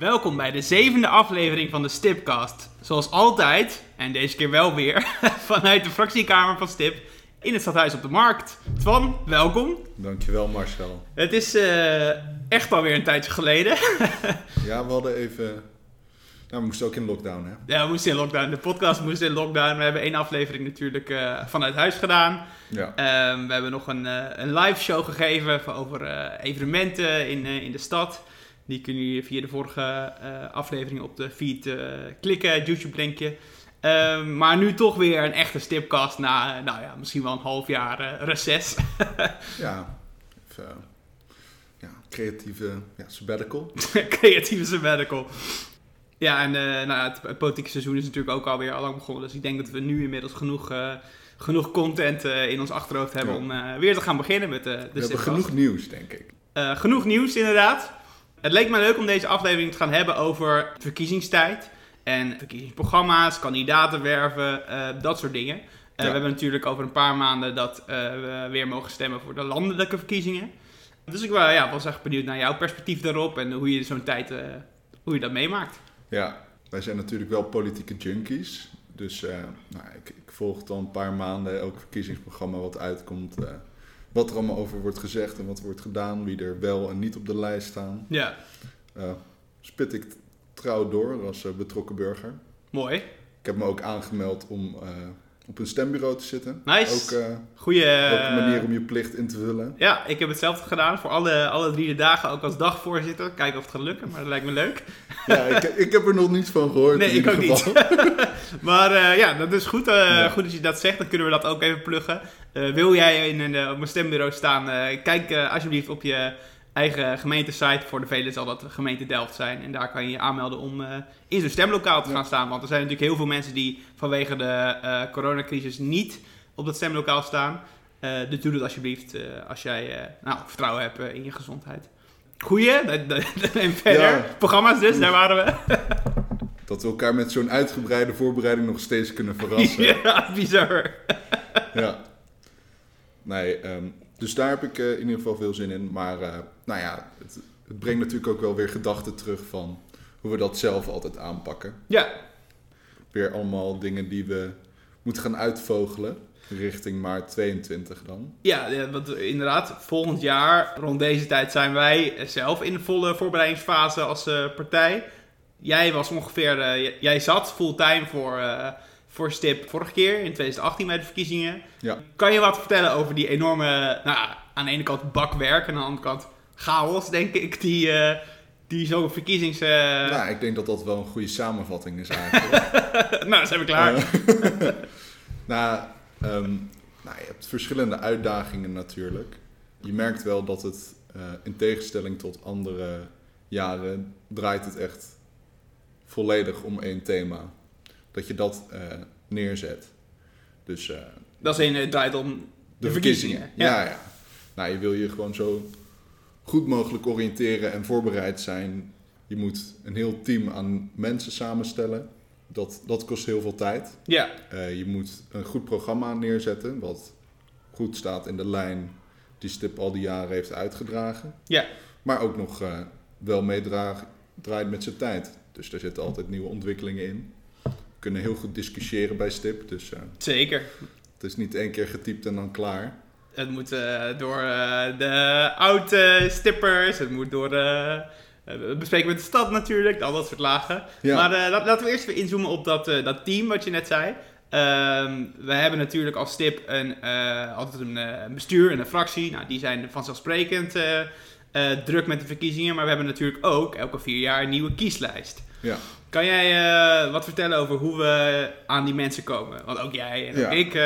Welkom bij de zevende aflevering van de Stipcast. Zoals altijd, en deze keer wel weer, vanuit de fractiekamer van Stip in het stadhuis op de markt. Twan, welkom. Dankjewel Marcel. Het is uh, echt alweer een tijdje geleden. ja, we hadden even... Nou, we moesten ook in lockdown, hè? Ja, we moesten in lockdown. De podcast moest in lockdown. We hebben één aflevering natuurlijk uh, vanuit huis gedaan. Ja. Um, we hebben nog een, uh, een live show gegeven over evenementen in, in de stad. Die kun je via de vorige aflevering op de feed klikken, het YouTube-linkje. Um, maar nu toch weer een echte stipcast na, nou ja, misschien wel een half jaar uh, reces. ja, even, uh, ja, creatieve ja, sabbatical. creatieve sabbatical. Ja, en uh, nou ja, het, politieke seizoen is natuurlijk ook alweer al lang begonnen. Dus ik denk dat we nu inmiddels genoeg, genoeg content in ons achterhoofd hebben om weer te gaan beginnen met de, de We hebben genoeg nieuws, denk ik. genoeg nieuws, inderdaad. Het leek me leuk om deze aflevering te gaan hebben over verkiezingstijd. En verkiezingsprogramma's, kandidaten werven, uh, dat soort dingen. Uh, We hebben natuurlijk over een paar maanden dat uh, we weer mogen stemmen voor de landelijke verkiezingen. Dus ik ja, was echt benieuwd naar jouw perspectief daarop en hoe je zo'n tijd, hoe je dat meemaakt. Ja, wij zijn natuurlijk wel politieke junkies. Dus nou, ik, ik, volg dan een paar maanden elk verkiezingsprogramma wat uitkomt. Wat er allemaal over wordt gezegd en wat wordt gedaan. Wie er wel en niet op de lijst staan. Ja. spit ik trouw door als uh, betrokken burger. Mooi. Ik heb me ook aangemeld om uh, op een stembureau te zitten. Nice. Ook, uh, Goeie, ook een manier om je plicht in te vullen. Ja, ik heb hetzelfde gedaan voor alle, alle drie de dagen, ook als dagvoorzitter. Kijken of het gaat lukken, maar dat lijkt me leuk. Ja, ik, ik heb er nog niets van gehoord. Nee, ik ook niet. maar ja, dat is goed. Ja. Goed dat je dat zegt, dan kunnen we dat ook even pluggen. wil jij in een, op een stembureau staan, kijk alsjeblieft op je eigen gemeentesite. Voor de velen zal dat gemeente Delft zijn. En daar kan je je aanmelden om uh, in zo'n stemlokaal te gaan staan. Want er zijn natuurlijk heel veel mensen die vanwege de uh, coronacrisis niet op dat stemlokaal staan. Uh, dus doe dat alsjeblieft als jij nou, vertrouwen hebt in je gezondheid. Goeie, en verder. Ja. Programma's dus, daar waren we. dat we elkaar met zo'n uitgebreide voorbereiding nog steeds kunnen verrassen. ja, bizar. ja. Nee, um, dus daar heb ik in ieder geval veel zin in. Maar nou ja, het, het, brengt natuurlijk ook wel weer gedachten terug van hoe we dat zelf altijd aanpakken. Ja. Weer allemaal dingen die we moeten gaan uitvogelen. Richting maart 22 dan. Ja, want inderdaad, volgend jaar rond deze tijd zijn wij zelf in de volle voorbereidingsfase als uh, partij. Jij was ongeveer, jij zat fulltime voor voor Stip vorige keer in 2018 bij de verkiezingen. Ja. Kan je wat vertellen over die enorme, nou, aan de ene kant bakwerk en aan de andere kant chaos, denk ik, die, uh, die zo'n verkiezings... Uh... Nou, ik denk dat dat wel een goede samenvatting is eigenlijk. nou, zijn we klaar. nou, um, nou, je hebt verschillende uitdagingen natuurlijk. Je merkt wel dat het, in tegenstelling tot andere jaren, draait het echt volledig om één thema dat je dat neerzet. Dus, dat is een, het draait om de, verkiezingen. Ja. ja. Nou, je wil je gewoon zo goed mogelijk oriënteren en voorbereid zijn. Je moet een heel team aan mensen samenstellen. Dat, dat kost heel veel tijd. Ja. Uh, je moet een goed programma neerzetten, wat goed staat in de lijn die Stip al die jaren heeft uitgedragen. Ja. Maar ook nog uh, wel meedraait met zijn tijd. Dus er zitten altijd nieuwe ontwikkelingen in kunnen heel goed discussiëren bij Stip. Dus, uh, Zeker. Het is niet één keer getypt en dan klaar. Het moet uh, door uh, de oude stippers, het moet door de bespreken met de stad natuurlijk, al dat soort lagen. Ja. Maar laten we eerst even inzoomen op dat, dat team wat je net zei. Ehm, we hebben natuurlijk als stip een, altijd een bestuur en een fractie. Nou, die zijn vanzelfsprekend druk met de verkiezingen. Maar we hebben natuurlijk ook elke vier jaar een nieuwe kieslijst. Ja. Kan jij uh, wat vertellen over hoe we aan die mensen komen? Want ook jij en ook ik, uh,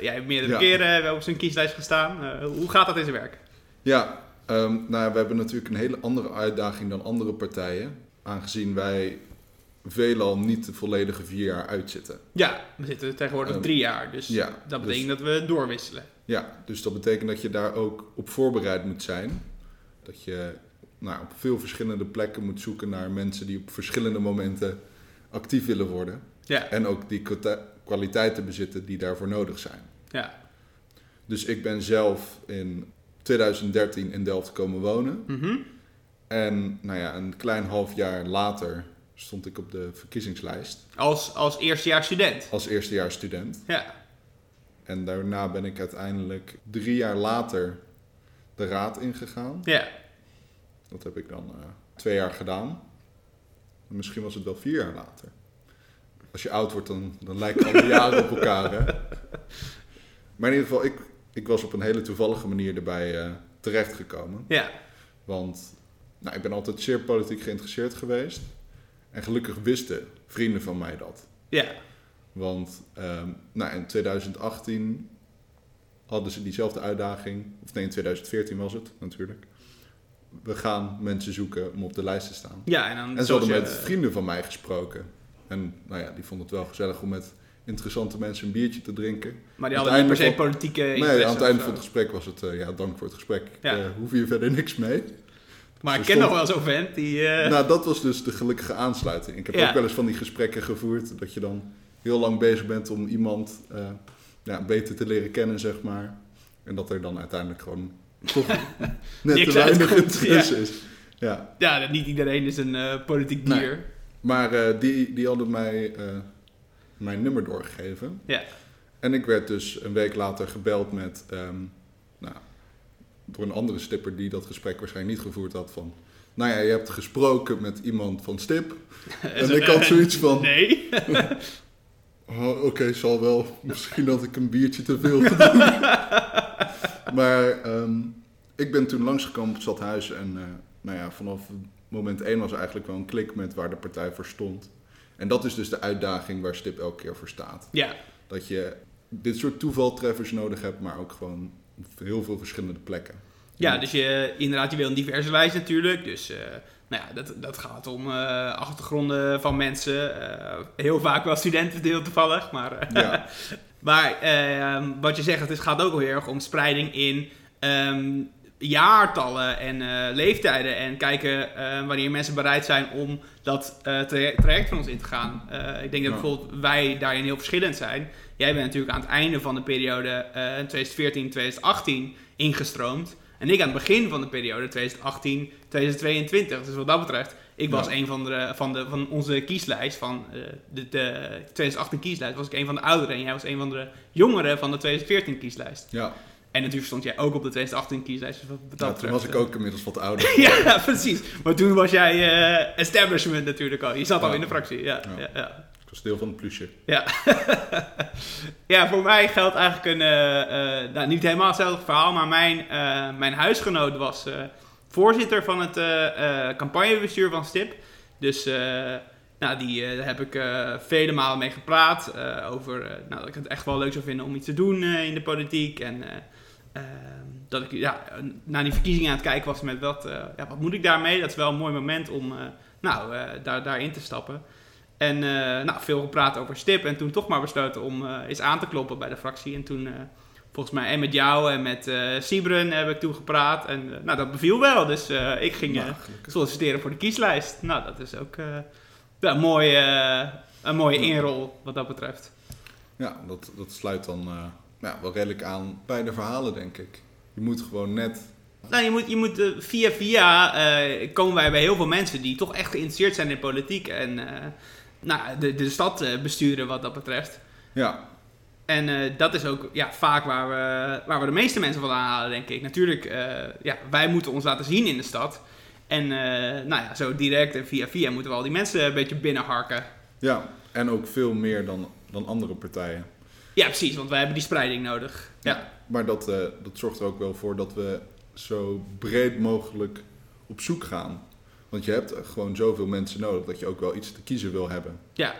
jij hebt meerdere ja. keren wel op zo'n kieslijst gestaan. Uh, hoe gaat dat in zijn werk? Ja, um, nou, we hebben natuurlijk een hele andere uitdaging dan andere partijen. Aangezien wij veelal niet de volledige vier jaar uitzitten. Ja, we zitten tegenwoordig um, drie jaar. Dus ja, dat betekent dus, dat we doorwisselen. Ja, dus dat betekent dat je daar ook op voorbereid moet zijn. Dat je nou, op veel verschillende plekken moet zoeken naar mensen die op verschillende momenten actief willen worden. Ja. En ook die kwaliteiten bezitten die daarvoor nodig zijn. Ja. Dus ik ben zelf in 2013 in Delft komen wonen. Mm En nou ja, een klein half jaar later stond ik op de verkiezingslijst Als, als eerstejaars student. als eerstejaars student. Ja. En daarna ben ik uiteindelijk drie jaar later de raad ingegaan. Ja. Dat heb ik dan eh, twee jaar gedaan. Misschien was het wel vier jaar later. Als je oud wordt, dan, dan lijken alle jaren op elkaar. Hè? Maar in ieder geval, ik, ik was op een hele toevallige manier erbij eh, terechtgekomen. Ja. Want nou, ik ben altijd zeer politiek geïnteresseerd geweest. En gelukkig wisten vrienden van mij dat. Ja. Want ehm, nou, in 2018 hadden ze diezelfde uitdaging. Of nee, in 2014 was het natuurlijk. We gaan mensen zoeken om op de lijst te staan. Ja, en dan En ze hadden met je- vrienden van mij gesproken. En nou ja, die vonden het wel gezellig om met interessante mensen een biertje te drinken. Maar die hadden niet per se politieke Nee, aan het einde van het gesprek was het, eh, ja, dank voor het gesprek. Ja. eh, hoef hier verder niks mee. Maar ik ken nog wel zo'n vent die... eh, Nou, dat was dus de gelukkige aansluiting. Ik heb Ja. ook wel eens van die gesprekken gevoerd, dat je dan heel lang bezig bent om iemand ja, beter te leren kennen, zeg maar. En dat er dan uiteindelijk gewoon toch net te weinig interesse is. Ja. ja, niet iedereen is een eh, politiek Nee. dier. Maar eh, die, die hadden mij eh, mijn nummer doorgegeven. Ja. En ik werd dus een week later gebeld met, ehm, nou, door een andere stipper die dat gesprek waarschijnlijk niet gevoerd had van... Nou ja, je hebt gesproken met iemand van Stip. En ik had zoiets van, Nee. oh, oké, zal wel. Misschien had ik een biertje te veel gedaan. Maar ehm, ik ben toen langsgekomen op het stadhuis en eh, nou ja, vanaf moment één was eigenlijk wel een klik met waar de partij voor stond. En dat is dus de uitdaging waar Stip elke keer voor staat. Ja. Dat je dit soort toevaltreffers nodig hebt, maar ook gewoon op heel veel verschillende plekken. Ja, dus je, inderdaad, je wil een diverse lijst natuurlijk. Dus eh, nou ja, dat, dat gaat om eh, achtergronden van mensen. Heel vaak wel studenten, heel toevallig. Maar, Ja, maar eh, wat je zegt, het gaat ook wel heel erg om spreiding in ehm, jaartallen en eh, leeftijden. En kijken eh, wanneer mensen bereid zijn om dat eh, traje- traject van ons in te gaan. Ik denk dat Ja. bijvoorbeeld wij daarin heel verschillend zijn. Jij bent natuurlijk aan het einde van de periode eh 2014, 2018 ingestroomd. En ik aan het begin van de periode 2018, 2022. Dus wat dat betreft, ik was een van, de, van, de, van onze kieslijst, van eh, de, de 2018 kieslijst, was ik een van de ouderen. En jij was een van de jongeren van de 2014 kieslijst. ja. En natuurlijk stond jij ook op de 2018 kieslijst. Dus wat dat ja toen was ik eh, ook inmiddels wat ouder. ja, precies. Maar toen was jij eh, establishment natuurlijk al. Je zat al in de fractie. Ja, Ja. ja. Ik was deel van het plusje. Ja. ja, voor mij geldt eigenlijk een, nou, niet helemaal hetzelfde verhaal, maar mijn, mijn huisgenoot was voorzitter van het eh, eh, campagnebestuur van STIP. Dus eh, nou, die, daar heb ik vele malen mee gepraat over nou, dat ik het echt wel leuk zou vinden om iets te doen in de politiek. En eh, ehm, dat ik ja, naar die verkiezingen aan het kijken was met wat, ja, wat moet ik daarmee? Dat is wel een mooi moment om nou, daar, daarin te stappen. En nou, veel gepraat over stip. En toen toch maar besloten om eh, eens aan te kloppen bij de fractie. En toen, volgens mij, en met jou en met eh Sibren heb ik toen gepraat. En eh, nou, dat beviel wel. Dus eh, ik ging Nou, solliciteren voor de kieslijst. Nou, dat is ook een mooie, een mooie inrol wat dat betreft. Ja, dat, dat sluit dan ja, wel redelijk aan bij de verhalen, denk ik. Je moet gewoon net... Nou, je moet, je moet via via komen wij bij heel veel mensen die toch echt geïnteresseerd zijn in politiek. En nou, de, de stad besturen wat dat betreft. Ja, En eh, dat is ook ja, vaak waar we, waar we de meeste mensen van aanhalen, denk ik. Natuurlijk, eh, ja, wij moeten ons laten zien in de stad. En eh, nou ja, zo direct en via via moeten we al die mensen een beetje binnenharken. ja. en ook veel meer dan, dan andere partijen. Ja, precies, want wij hebben die spreiding nodig. Ja, Maar dat, dat zorgt er ook wel voor dat we zo breed mogelijk op zoek gaan. Want je hebt gewoon zoveel mensen nodig dat je ook wel iets te kiezen wil hebben. ja.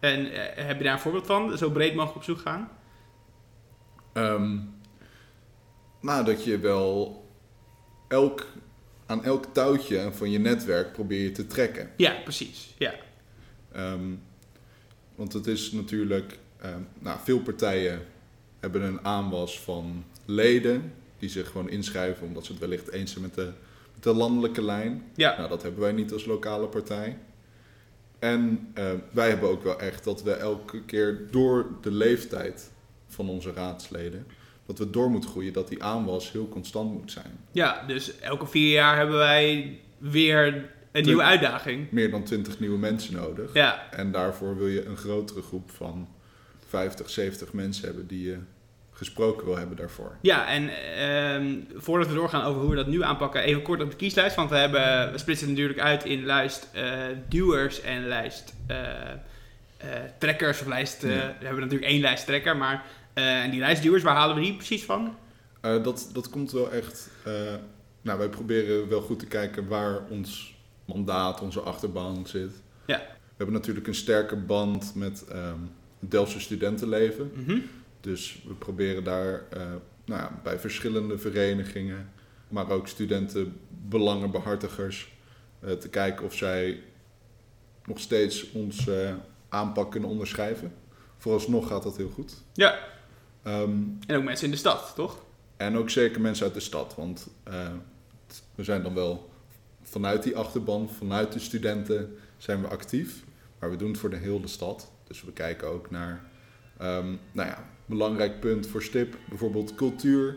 En eh, heb je daar een voorbeeld van? Zo breed mogelijk op zoek gaan? Ehm nou, dat je wel elk, aan elk touwtje van je netwerk probeer je te trekken. Ja, precies. Ja, Ehm, want het is natuurlijk, ehm, nou, veel partijen hebben een aanwas van leden die zich gewoon inschrijven omdat ze het wellicht eens zijn met de, met de landelijke lijn. ja. Nou, dat hebben wij niet als lokale partij. En eh, wij hebben ook wel echt dat we elke keer door de leeftijd van onze raadsleden, dat we door moeten groeien, dat die aanwas heel constant moet zijn. ja, dus elke vier jaar hebben wij weer een nieuwe uitdaging. Meer dan 20 nieuwe mensen nodig. Ja, En daarvoor wil je een grotere groep van 50, 70 mensen hebben die je gesproken wil hebben daarvoor. ja en ehm, voordat we doorgaan over hoe we dat nu aanpakken, even kort op de kieslijst. Want we, hebben, we splitsen natuurlijk uit in lijst eh, duwers en lijst eh, eh, trekkers. Of lijst, Ja. We hebben natuurlijk één lijst trekker, maar en die lijstduwers, waar halen we die precies van? Dat, dat komt wel echt. nou, wij proberen wel goed te kijken waar ons mandaat, onze achterban zit. Ja. We hebben natuurlijk een sterke band met ehm het Delftse studentenleven. Mhm. Dus we proberen daar eh, nou ja, bij verschillende verenigingen, maar ook studentenbelangenbehartigers, eh, te kijken of zij nog steeds ons eh, aanpak kunnen onderschrijven. Vooralsnog gaat dat heel goed. Ja, Ehm, en ook mensen in de stad, toch? en ook zeker mensen uit de stad, want we zijn dan wel vanuit die achterban, vanuit de studenten zijn we actief. Maar we doen het voor de hele stad. Dus we kijken ook naar, ehm, nou ja, belangrijk punt voor STIP, bijvoorbeeld cultuur.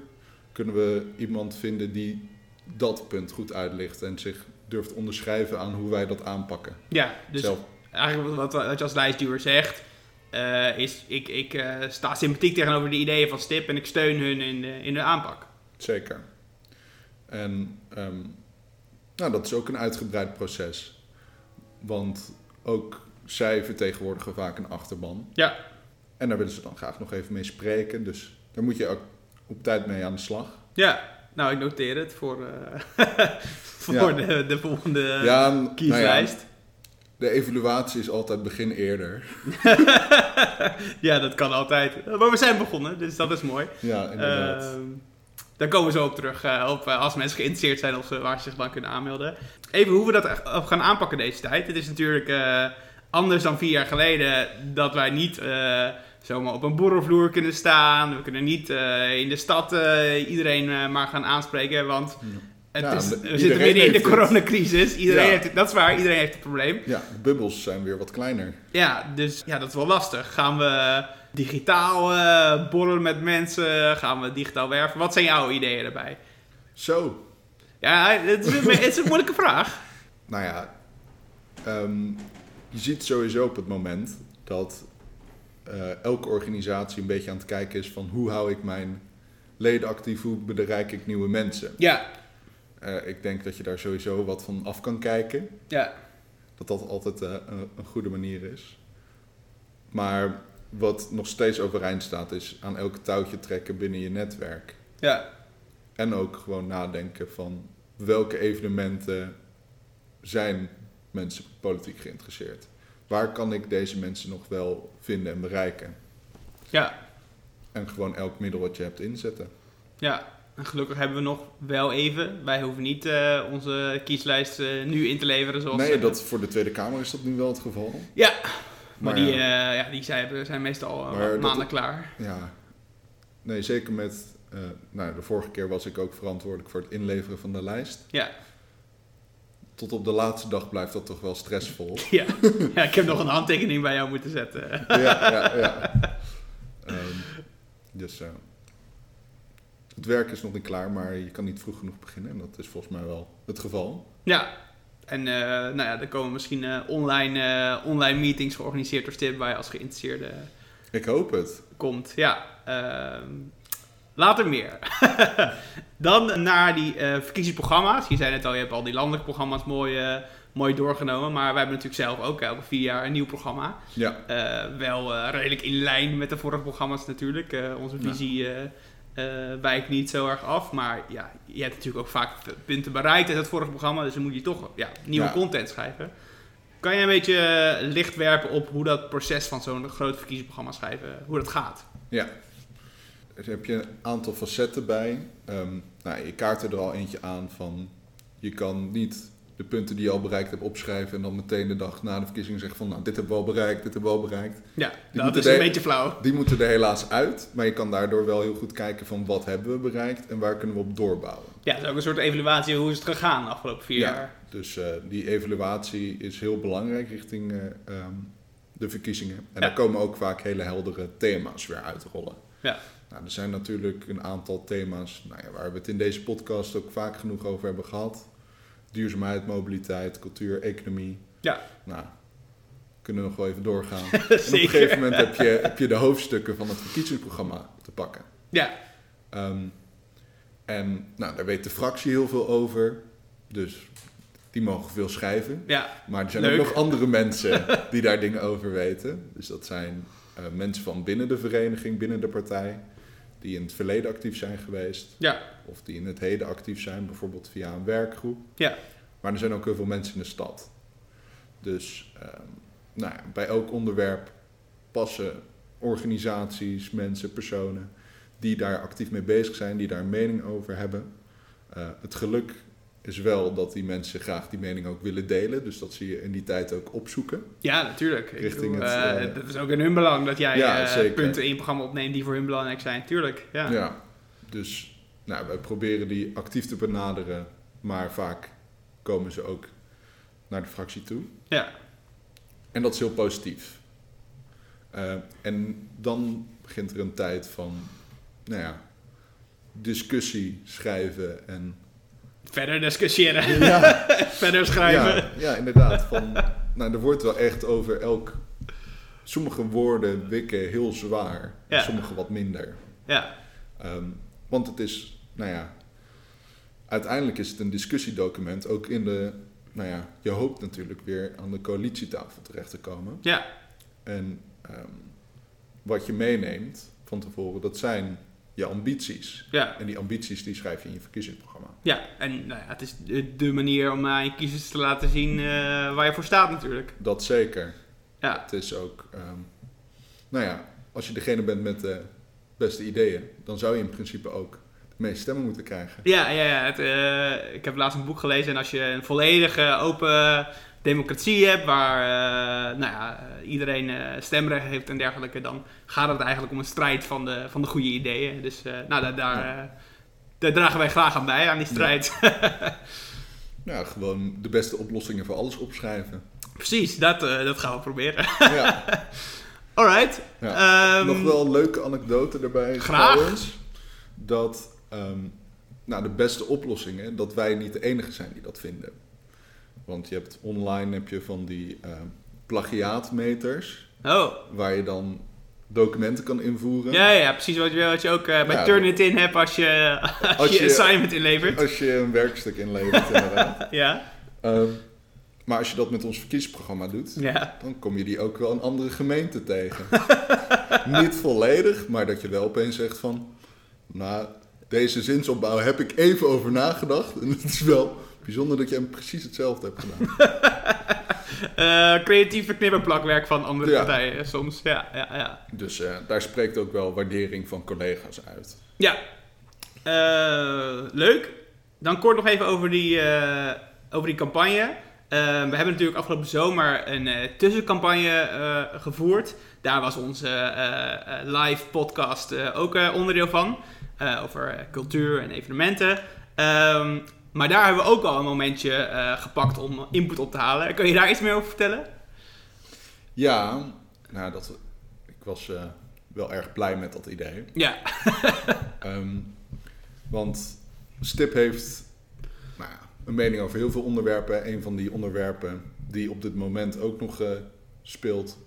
Kunnen we iemand vinden die dat punt goed uitlicht en zich durft onderschrijven aan hoe wij dat aanpakken. Ja, dus Zelf, eigenlijk wat, wat je als lijstduwer zegt, eh, is ik, ik eh, sta sympathiek tegenover de ideeën van STIP en ik steun hun in de, in de aanpak. zeker. En ehm, nou, dat is ook een uitgebreid proces. Want ook zij vertegenwoordigen vaak een achterban. Ja. En daar willen ze dan graag nog even mee spreken. Dus daar moet je ook op tijd mee aan de slag. Ja, nou ik noteer het voor, eh, voor Ja. de, de volgende ja, nou ja, kieslijst. de evaluatie is altijd begin eerder. Ja. dat kan altijd. Maar we zijn begonnen, dus dat is mooi. Ja, inderdaad. Ehm, daar komen we zo op terug, eh, op, eh, als mensen geïnteresseerd zijn of ze, waar ze zich dan kunnen aanmelden. Even hoe we dat gaan aanpakken deze tijd. Het is natuurlijk anders dan vier jaar geleden dat wij niet zomaar op een borrelvloer kunnen staan. We kunnen niet eh, in de stad eh, iedereen eh, maar gaan aanspreken, want het Ja, is, we zitten midden in de coronacrisis. Iedereen Ja. heeft het, dat is waar, iedereen heeft het probleem. ja, de bubbels zijn weer wat kleiner. Ja, dus ja, dat is wel lastig. Gaan we digitaal eh, borrelen met mensen? Gaan we digitaal werven? Wat zijn jouw ideeën daarbij? Zo, Ja, het is een, het is een moeilijke vraag. nou ja, ehm, je ziet sowieso op het moment dat eh, elke organisatie een beetje aan het kijken is van hoe hou ik mijn leden actief, hoe bereik ik nieuwe mensen. Ja, Eh, ik denk dat je daar sowieso wat van af kan kijken. ja, Dat dat altijd eh, een, een goede manier is. Maar wat nog steeds overeind staat is aan elke touwtje trekken binnen je netwerk. ja, En ook gewoon nadenken van welke evenementen zijn mensen politiek geïnteresseerd. Waar kan ik deze mensen nog wel vinden en bereiken? ja, En gewoon elk middel wat je hebt inzetten. ja. En gelukkig hebben we nog wel even. Wij hoeven niet eh, onze kieslijst eh, nu in te leveren. Zoals, nee, dat, voor de Tweede Kamer is dat nu wel het geval. Ja, maar, Maar die, eh, ja, die zijn, zijn meestal dat- maanden klaar. Ja, nee, zeker met. nou, de vorige keer was ik ook verantwoordelijk voor het inleveren van de lijst. Ja. Tot op de laatste dag blijft dat toch wel stressvol. Ja. ja, ik heb nog een handtekening bij jou moeten zetten. ja, ja, ja. Ehm, dus eh, het werk is nog niet klaar, maar je kan niet vroeg genoeg beginnen. En dat is volgens mij wel het geval. Ja, en eh, nou ja, er komen misschien eh, online, online meetings georganiseerd door STIP waar je als geïnteresseerde Ik hoop het. komt. Ja, ehm, later meer. Dan naar die eh, verkiezingsprogramma's. Je zei net al, je hebt al die landelijke programma's mooi, eh, mooi doorgenomen. Maar wij hebben natuurlijk zelf ook elke vier jaar een nieuw programma. Ja, Eh, wel redelijk in lijn met de vorige programma's natuurlijk. Onze visie wijkt niet zo erg af. Maar ja, je hebt natuurlijk ook vaak punten bereikt uit het vorige programma. Dus dan moet je toch ja, nieuwe Ja. content schrijven. Kan je een beetje licht werpen op hoe dat proces van zo'n groot verkiezingsprogramma schrijven, hoe dat gaat? ja. Er heb je een aantal facetten bij. Ehm, nou, je kaart er al eentje aan van... Je kan niet de punten die je al bereikt hebt opschrijven... en dan meteen de dag na de verkiezing zeggen van... nou, dit hebben we al bereikt, dit hebben we al bereikt. Ja, dat is een beetje flauw. Die moeten er helaas uit, maar je kan daardoor wel heel goed kijken van wat hebben we bereikt en waar kunnen we op doorbouwen. Ja, dat is ook een soort evaluatie. Hoe is het gegaan de afgelopen vier Ja. jaar? Dus eh, die evaluatie is heel belangrijk richting eh, ehm, de verkiezingen. En Ja. daar komen ook vaak hele heldere thema's weer uitrollen. Ja. Nou, er zijn natuurlijk een aantal thema's nou ja, waar we het in deze podcast ook vaak genoeg over hebben gehad. duurzaamheid, mobiliteit, cultuur, economie. Ja. Nou, kunnen we nog wel even doorgaan. en op een gegeven moment heb je, heb je de hoofdstukken van het verkiezingsprogramma te pakken. Ja, Ehm, en nou, daar weet de fractie heel veel over. Dus die mogen veel schrijven. ja, Maar er zijn Leuk. ook nog andere mensen die daar dingen over weten. Dus dat zijn eh, mensen van binnen de vereniging, binnen de partij, die in het verleden actief zijn geweest. ja, Of die in het heden actief zijn, bijvoorbeeld via een werkgroep. ja. Maar er zijn ook heel veel mensen in de stad. Dus ehm, nou ja, bij elk onderwerp passen organisaties, mensen, personen die daar actief mee bezig zijn, die daar een mening over hebben. Eh, het geluk is wel dat die mensen graag die mening ook willen delen. Dus dat zie je in die tijd ook opzoeken. Ja, natuurlijk. Richting bedoel, het, eh, eh, dat is ook in hun belang dat jij Ja, eh, punten in je programma opneemt die voor hun belangrijk zijn. Tuurlijk, ja. Ja. Dus nou, wij proberen die actief te benaderen, maar vaak komen ze ook naar de fractie toe. Ja, En dat is heel positief. En dan begint er een tijd van, nou ja, discussie, schrijven en... verder discussiëren, Ja, verder schrijven. ja, ja, inderdaad. Van, nou, er wordt wel echt over elk... Sommige woorden wikken heel zwaar, Ja. sommige wat minder. Ja, Ehm, want het is, nou ja, uiteindelijk is het een discussiedocument. Ook in de, nou ja, je hoopt natuurlijk weer aan de coalitietafel terecht te komen. ja, En ehm, wat je meeneemt van tevoren, dat zijn je ambities. ja. En die ambities die schrijf je in je verkiezingsprogramma. Ja, en nou ja, het is de, manier om aan je kiezers te laten zien eh, waar je voor staat natuurlijk. Dat zeker. Ja, Het is ook, ehm, nou ja, als je degene bent met de beste ideeën, dan zou je in principe ook de meeste stemmen moeten krijgen. ja, ja, ja het, eh, ik heb laatst een boek gelezen en als je een volledige open democratie hebt waar eh, nou ja, eh, iedereen eh, stemrecht heeft en dergelijke, dan gaat het eigenlijk om een strijd van de, van de goede ideeën. Dus eh, nou, daar, daar, Ja. daar dragen wij graag aan bij, aan die strijd. Nou, gewoon de beste oplossingen voor alles opschrijven. Precies, dat, eh, dat gaan we proberen. Ja, Alright. ja. Ehm, Nog wel een leuke anekdote daarbij. Graag. trouwens. Dat ehm, nou, de beste oplossingen, dat wij niet de enige zijn die dat vinden. Want je hebt online heb je van die ehm, plagiaatmeters, Oh, waar je dan documenten kan invoeren. Ja, ja, precies wat je, wat je ook eh, bij Ja, Turnitin hebt als je, als Als je, assignment inlevert. Als je een werkstuk inlevert, inderdaad. Ja, Ehm, maar als je dat met ons verkiezingsprogramma doet, ja. dan kom je die ook wel in andere gemeenten tegen. Niet volledig, maar dat je wel opeens zegt van... Nou, deze zinsopbouw heb ik even over nagedacht. En het is wel bijzonder dat je hem precies hetzelfde hebt gedaan. Eh, creatief verknipperplakwerk van andere Ja. partijen eh, soms. Ja, ja, ja. Dus eh, daar spreekt ook wel waardering van collega's uit. Ja, leuk. Dan kort nog even over die, over die campagne. We hebben natuurlijk afgelopen zomer een tussencampagne gevoerd. Daar was onze live podcast ook onderdeel van. over cultuur en evenementen. Ehm, maar daar hebben we ook al een momentje eh, gepakt om input op te halen. Kun je daar iets meer over vertellen? Ja, nou, dat, ik was eh, wel erg blij met dat idee. Ja, Ehm, want Stip heeft nou ja, een mening over heel veel onderwerpen. Een van die onderwerpen die op dit moment ook nog eh, speelt,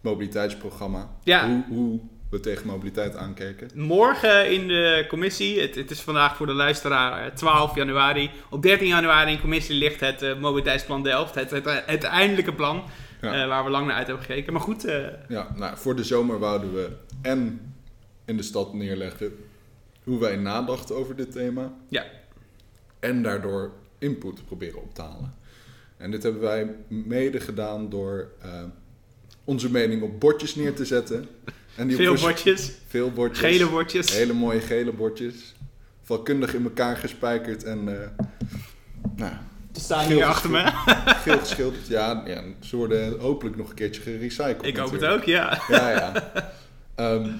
mobiliteitsprogramma. Ja. Hoe, hoe we tegen mobiliteit aankijken. Morgen in de commissie, het, het is vandaag voor de luisteraar eh, 12 januari. Op 13 januari in commissie ligt het eh, mobiliteitsplan Delft. Het, het, het eindelijke plan Ja. eh, waar we lang naar uit hebben gekeken. Maar goed, eh, Ja, nou, voor de zomer wouden we en in de stad neerleggen hoe wij nadachten over dit thema. Ja. En daardoor input proberen op te halen. En dit hebben wij mede gedaan door eh, onze mening op bordjes neer te zetten. En die veel bordjes, Veel bordjes. gele bordjes. Hele mooie gele bordjes. Vakkundig in elkaar gespijkerd en eh, nou, Ze staan hier achter me. geel geschilderd. Ja, ja, ze worden hopelijk nog een keertje gerecycled. Ik hoop het ook, ja. Ja, ja. Ehm,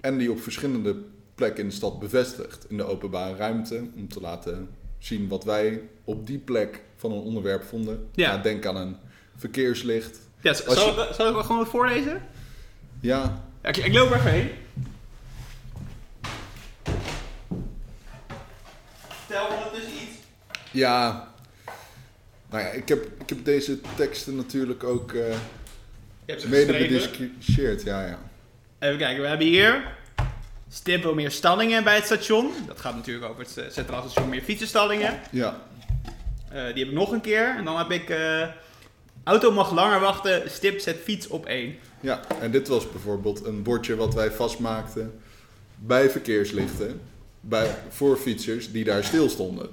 en die op verschillende plekken in de stad bevestigd in de openbare ruimte. Om te laten zien wat wij op die plek van een onderwerp vonden. Ja. Nou, denk aan een verkeerslicht. ja zal, je- ik, zal ik wel gewoon voorlezen? Ja, Ja, ik, ik loop er even heen. Vertel ondertussen iets. ja Nou ja, ik heb, ik heb deze teksten natuurlijk ook eh, hebt ze mede bediscussieerd. Ja, ja. Even kijken, we hebben hier Stip wil meer stallingen bij het station. Dat gaat natuurlijk over het eh, Centraal Station, meer fietsenstallingen. Ja, Eh, die heb ik nog een keer. En dan heb ik eh, auto mag langer wachten, Stip zet fiets op één. ja, en dit was bijvoorbeeld een bordje wat wij vastmaakten bij verkeerslichten. Bij, voor fietsers die daar stil stonden.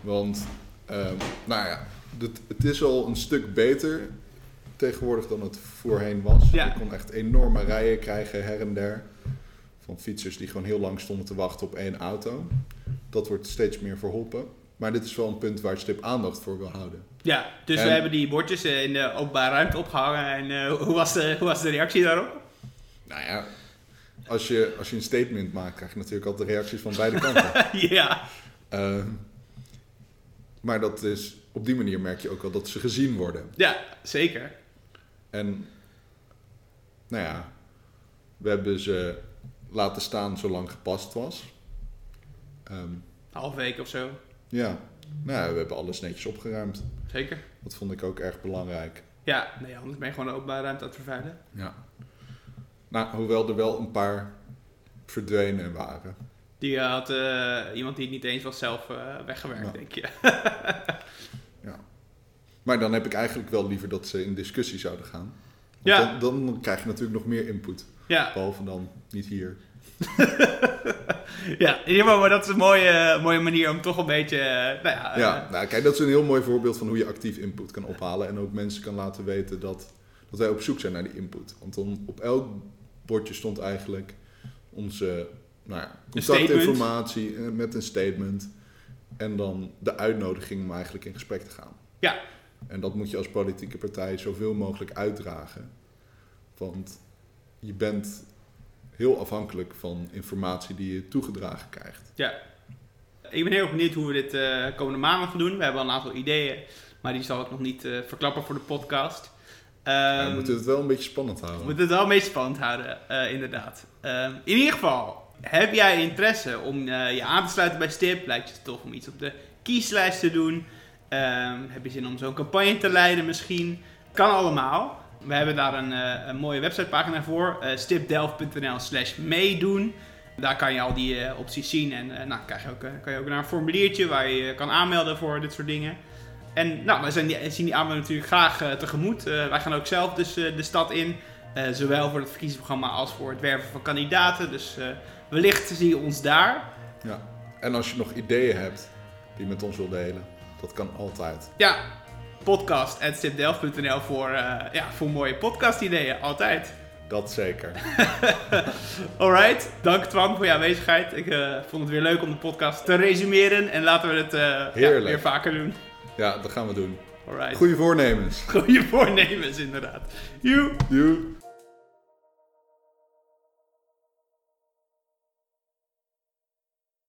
Want, ehm, nou ja, het, het is al een stuk beter tegenwoordig dan het voorheen was. Ja. Je kon echt enorme rijen krijgen her en der. Van fietsers die gewoon heel lang stonden te wachten op één auto. Dat wordt steeds meer verholpen. Maar dit is wel een punt waar Stip aandacht voor wil houden. Ja, dus En- we hebben die bordjes eh, in de openbare ruimte opgehangen. En eh, hoe, was de, hoe was de reactie daarop? Nou ja, als je, als je een statement maakt, krijg je natuurlijk altijd de reacties van beide kanten. ja. Ehm, maar dat is, op die manier merk je ook wel dat ze gezien worden. ja, zeker. En nou ja, we hebben ze laten staan zolang gepast was. Ehm, Half week of zo. Ja, nou we hebben alles netjes opgeruimd. Zeker. Dat vond ik ook erg belangrijk. Ja, nee, anders ben je gewoon de openbare ruimte aan het vervuilen. Ja. Nou, hoewel er wel een paar verdwenen waren. Die eh, had eh, iemand die het niet eens was zelf eh, weggewerkt, denk je. Ja. Maar dan heb ik eigenlijk wel liever dat ze in discussie zouden gaan. Want Ja. Dan, dan krijg je natuurlijk nog meer input. ja. Behalve dan niet hier. ja, maar dat is een mooie, mooie manier om toch een beetje, eh, nou ja, Ja, eh, nou, kijk, dat is een heel mooi voorbeeld van hoe je actief input kan ophalen. En ook mensen kan laten weten dat, dat wij op zoek zijn naar die input. Want dan op elk bordje stond eigenlijk onze nou ja, contactinformatie eh, met een statement. En dan de uitnodiging om eigenlijk in gesprek te gaan. Ja. En dat moet je als politieke partij zoveel mogelijk uitdragen. Want je bent heel afhankelijk van informatie die je toegedragen krijgt. ja. Ik ben heel benieuwd hoe we dit eh, komende maanden gaan doen. We hebben al een aantal ideeën, maar die zal ik nog niet eh, verklappen voor de podcast. Ja, Ehm, we moeten het wel een beetje spannend We houden. moeten het wel een beetje spannend houden, eh, inderdaad. Ehm, in ieder geval, heb jij interesse om je aan te sluiten bij Stip? Lijkt je het tof om iets op de kieslijst te doen? Ehm, heb je zin om zo'n campagne te leiden misschien? Kan allemaal. We hebben daar een, eh, een mooie websitepagina voor. eh stipdelft.nl slash meedoen. Daar kan je al die eh, opties zien. En eh, nou, krijg je ook, kan je ook naar een formuliertje waar je je kan aanmelden voor dit soort dingen. En nou, wij zijn die, zien die aanmelding natuurlijk graag tegemoet. Wij gaan ook zelf dus de stad in. Zowel voor het verkiezingsprogramma als voor het werven van kandidaten. Dus wellicht zie je ons daar. Ja. En als je nog ideeën hebt die je met ons wilt delen, dat kan altijd. Ja, podcast.stipdelft.nl voor, eh, ja, voor mooie podcast ideeën. Altijd. Dat zeker. Alright, dank Twan voor je aanwezigheid. Ik eh, vond het weer leuk om de podcast te resumeren. En laten we het ja, Heerlijk. weer vaker doen. Ja, dat gaan we doen. Alright. Goede voornemens. Goeie voornemens inderdaad. Joe. Joe.